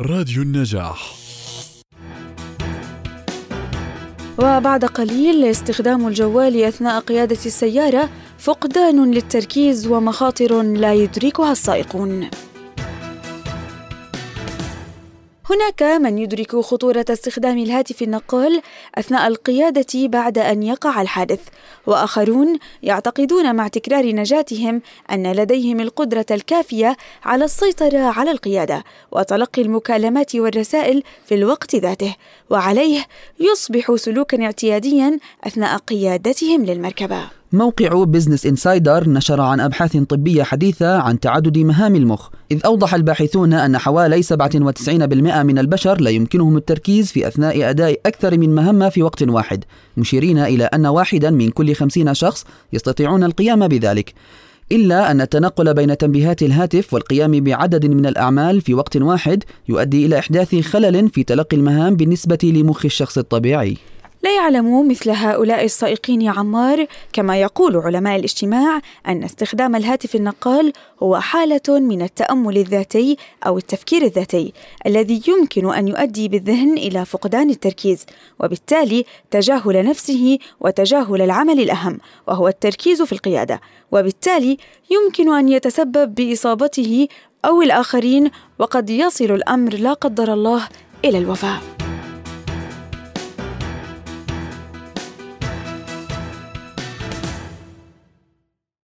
راديو النجاح. وبعد قليل استخدام الجوال أثناء قيادة السيارة فقدان للتركيز ومخاطر لا يدركها السائقون. هناك من يدرك خطورة استخدام الهاتف النقال أثناء القيادة بعد أن يقع الحادث، وآخرون يعتقدون مع تكرار نجاتهم أن لديهم القدرة الكافية على السيطرة على القيادة وتلقي المكالمات والرسائل في الوقت ذاته، وعليه يصبح سلوكا اعتياديا أثناء قيادتهم للمركبة. موقع Business Insider نشر عن أبحاث طبية حديثة عن تعدد مهام المخ. إذ أوضح الباحثون أن حوالي 97% من البشر لا يمكنهم التركيز في أثناء أداء أكثر من مهمة في وقت واحد مشيرين إلى أن واحدا من كل خمسين شخص يستطيعون القيام بذلك. إلا أن التنقل بين تنبيهات الهاتف والقيام بعدد من الأعمال في وقت واحد يؤدي إلى إحداث خلل في تلقي المهام بالنسبة لمخ الشخص الطبيعي. لا يعلم مثل هؤلاء السائقين يا عمار كما يقول علماء الاجتماع أن استخدام الهاتف النقال هو حالة من التأمل الذاتي أو التفكير الذاتي الذي يمكن أن يؤدي بالذهن إلى فقدان التركيز وبالتالي تجاهل نفسه وتجاهل العمل الأهم وهو التركيز في القيادة وبالتالي يمكن أن يتسبب بإصابته أو الآخرين وقد يصل الأمر لا قدر الله إلى الوفاة